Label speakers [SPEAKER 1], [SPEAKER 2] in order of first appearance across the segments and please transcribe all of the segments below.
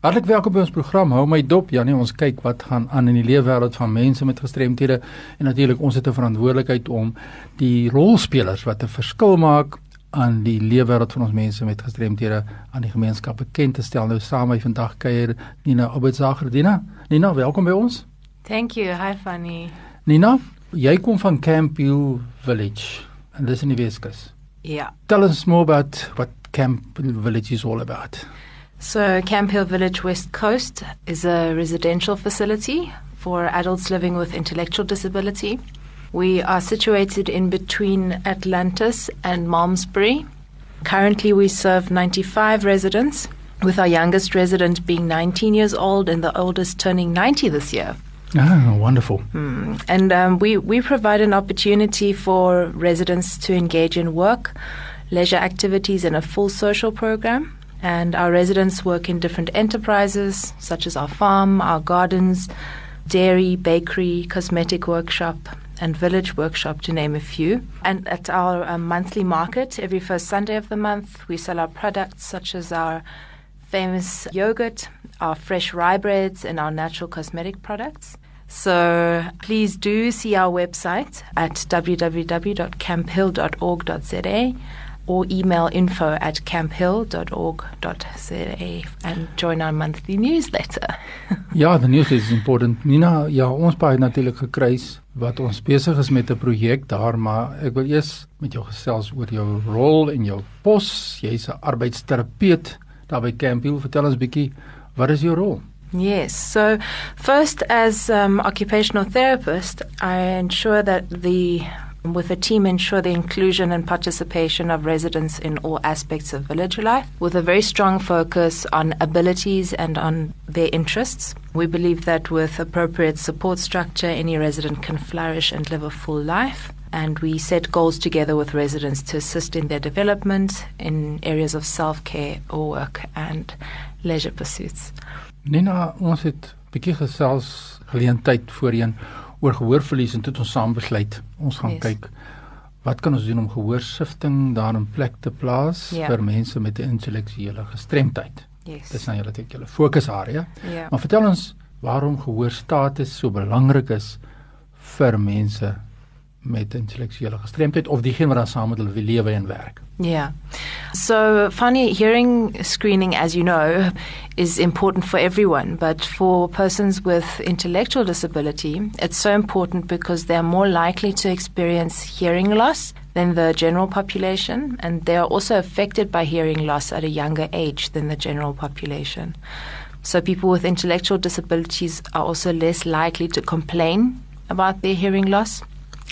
[SPEAKER 1] Hartlik welkom by ons program Hou my dop. Janie, ons kyk wat gaan aan in die leefwêreld van mense met gestremthede en natuurlik ons het 'n verantwoordelikheid om die rolspelers wat 'n verskil maak aan die leefwêreld van ons mense met gestremthede aan die gemeenskap bekend te stel. Nou saam met vandag kuier Nina Obedzager. Nina, Nina, welkom by ons.
[SPEAKER 2] Thank you. Hi Fanny.
[SPEAKER 1] Nina, jy kom van Camp Hill Village en dis in die Weskus.
[SPEAKER 2] Yeah.
[SPEAKER 1] Tell us more about what Camp Hill Village is all about.
[SPEAKER 2] So, Camphill Village West Coast is a residential facility for adults living with intellectual disability. We are situated in between Atlantis and Malmesbury. Currently, we serve 95 residents, with our youngest resident being 19 years old and the oldest turning 90 this year.
[SPEAKER 1] Ah, wonderful.
[SPEAKER 2] Mm. And um, we, we provide an opportunity for residents to engage in work, leisure activities, and a full social program. And our residents work in different enterprises, such as our farm, our gardens, dairy, bakery, cosmetic workshop, and village workshop, to name a few. And at our um, monthly market, every first Sunday of the month, we sell our products such as our famous yogurt, our fresh rye breads, and our natural cosmetic products. So please do see our website at www.camphill.org.za or email info at camphill.org.za and join our monthly newsletter.
[SPEAKER 1] ja, the newsletter is important. Nina, ja, ons paai natuurlik gekruis wat ons besig is met 'n projek daar, maar ek wil eers met jou gesels oor jou rol en jou pos. Jy's 'n arbeidsterapeut daar by Camphill. Vertel ons bietjie, wat is jou rol?
[SPEAKER 2] Yes. So, first, as um, occupational therapist, I ensure that the with a team ensure the inclusion and participation of residents in all aspects of village life with a very strong focus on abilities and on their interests. We believe that with appropriate support structure, any resident can flourish and live a full life. And we set goals together with residents to assist in their development in areas of self care or work and leisure pursuits.
[SPEAKER 1] Nina, ons het bietjie gesels geleentheid voorheen oor gehoorverlies en toe het ons saam besluit ons gaan yes. kyk wat kan ons doen om gehoorsifting daar in plek te plaas yeah. Ja. vir mense met 'n intellektuele gestremdheid.
[SPEAKER 2] Yes.
[SPEAKER 1] Dis nou julle het julle fokusarea.
[SPEAKER 2] Yeah.
[SPEAKER 1] Maar vertel ons waarom gehoorstatus so belangrik is vir mense met intellektuele gestremdheid of diegene wat dan saam met hulle lewe en werk.
[SPEAKER 2] Yeah. So, funny hearing screening, as you know, is important for everyone, but for persons with intellectual disability, it's so important because they're more likely to experience hearing loss than the general population, and they are also affected by hearing loss at a younger age than the general population. So, people with intellectual disabilities are also less likely to complain about their hearing loss,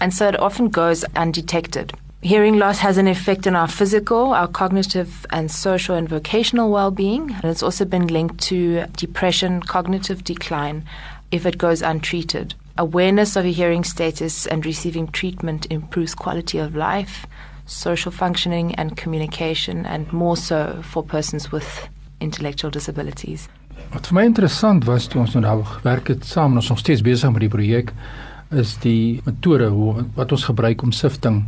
[SPEAKER 2] and so it often goes undetected. Hearing loss has an effect on our physical, our cognitive, and social and vocational well being. And it's also been linked to depression, cognitive decline, if it goes untreated. Awareness of a hearing status and receiving treatment improves quality of life, social functioning, and communication, and more so for persons with intellectual disabilities.
[SPEAKER 1] Wat vir my interessant was toe ons nou gewerk het saam, ons nog steeds besig met die projek, is die metode hoe wat ons gebruik om sifting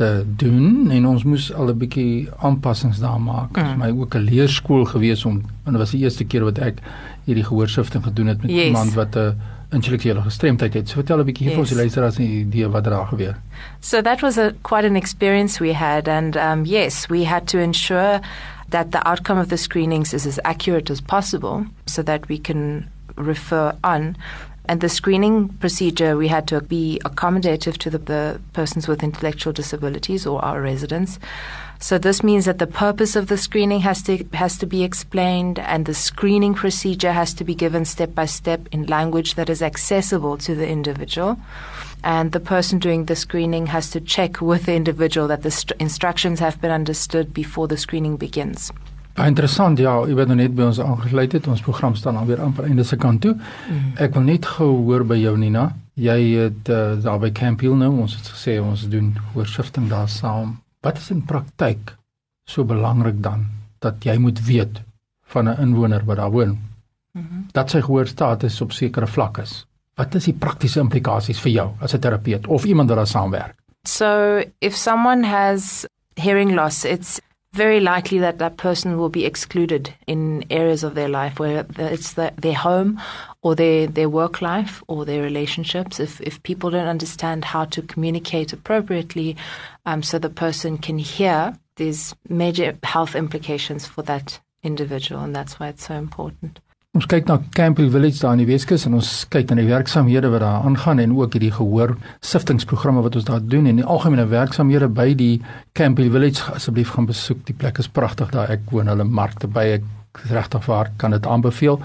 [SPEAKER 1] te doen en ons moes al 'n bietjie aanpassings daar maak. Dit mm. was my ook 'n leerskool gewees om en dit was die eerste keer wat ek hierdie gehoorsifting gedoen het met yes. iemand wat 'n intellektuele gestremdheid het. So vertel 'n bietjie yes. vir ons luisteraars 'n idee wat daar gebeur.
[SPEAKER 2] So that was a quite an experience we had and um yes, we had to ensure that the outcome of the screenings is as accurate as possible so that we can refer on And the screening procedure, we had to be accommodative to the, the, persons with intellectual disabilities or our residents. So this means that the purpose of the screening has to has to be explained, and the screening procedure has to be given step by step in language that is accessible to the individual. And the person doing the screening has to check with the individual that the st- instructions have been understood before the screening begins.
[SPEAKER 1] Baie interessant ja, jy weet nou net by ons aangesluit het. Ons program staan dan weer amper einde se kant toe. Mm. Ek wil net gou hoor by jou Nina. Jy het uh, daar by Camp Hill nou, ons het gesê ons doen hoorsifting daar saam. Wat is in praktyk so belangrik dan dat jy moet weet van 'n inwoner wat daar woon? Mm -hmm. Dat sy gehoorstatus op sekere vlak is. Wat is die praktiese implikasies vir jou as 'n terapeut of iemand wat daar saamwerk?
[SPEAKER 2] So, if someone has hearing loss, it's very likely that that person will be excluded in areas of their life where it's the, their home or their, their work life or their relationships. If, if people don't understand how to communicate appropriately um, so the person can hear, there's major health implications for that individual, and that's why it's so important.
[SPEAKER 1] Ons kyk na Campbell Village daar in die Weskus en ons kyk na die werksamehede wat daar aangaan en ook hierdie gehoor siftingsprogramme wat ons daar doen en die algemene werksamehede by die Campbell Village asseblief gaan besoek. Die plek is pragtig daar. Ek woon hulle markte by. Ek regtig waar kan dit aanbeveel.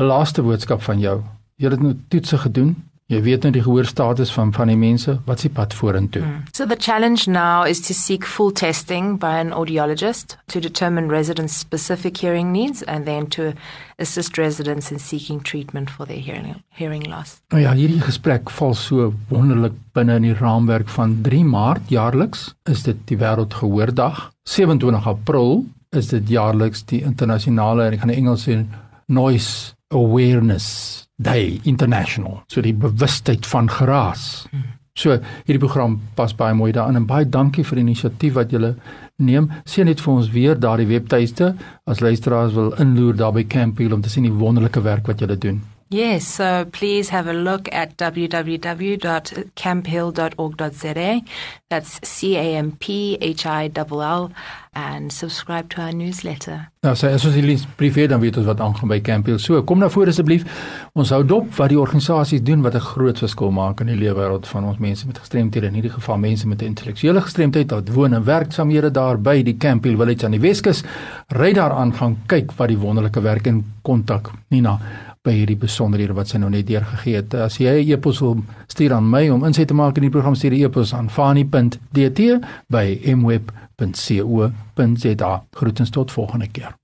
[SPEAKER 1] 'n Laaste boodskap van jou. Jy het nou toetse gedoen. Jy weet nou die gehoorstatus van van die mense, wat s'ie pad vorentoe? Mm.
[SPEAKER 2] So the challenge now is to seek full testing by an audiologist to determine residents' specific hearing needs and then to assist residents in seeking treatment for their hearing hearing loss.
[SPEAKER 1] Nou ja, hierdie gesprek val so wonderlik binne in die raamwerk van 3 Maart jaarliks is dit die Wêreldgehoordag. 27 April is dit jaarliks die internasionale en ek gaan in Engels sê noise awareness Day International, so die bewustheid van geraas. So hierdie program pas baie mooi daarin en baie dankie vir die inisiatief wat julle neem. Sien net vir ons weer daardie webtuiste as luisteraars wil inloer daar by Campbell om te sien die wonderlike werk wat julle doen.
[SPEAKER 2] Yes, so please have a look at www.camphill.org.za. That's C A M P H I L L and subscribe to our newsletter.
[SPEAKER 1] Nou, so as ons hierdie brief het, dan weet ons wat aangaan by Camphill. So, kom na vore asseblief. Ons hou dop wat die organisasies doen wat 'n groot verskil maak in die lewe wêreld van ons mense met gestremthede, in hierdie geval mense met intellektuele gestremdheid wat woon en werk saamhede daar by die Camphill Village aan die Weskus. Ry daaraan gaan kyk wat die wonderlike werk en kontak Nina by hierdie besonderhede wat sy nou net deurgegee het. As jy 'n e-pos wil stuur aan my om inset te maak in die program, stuur die e-pos aan fani.dt by mweb.co.za. Groetens tot volgende keer.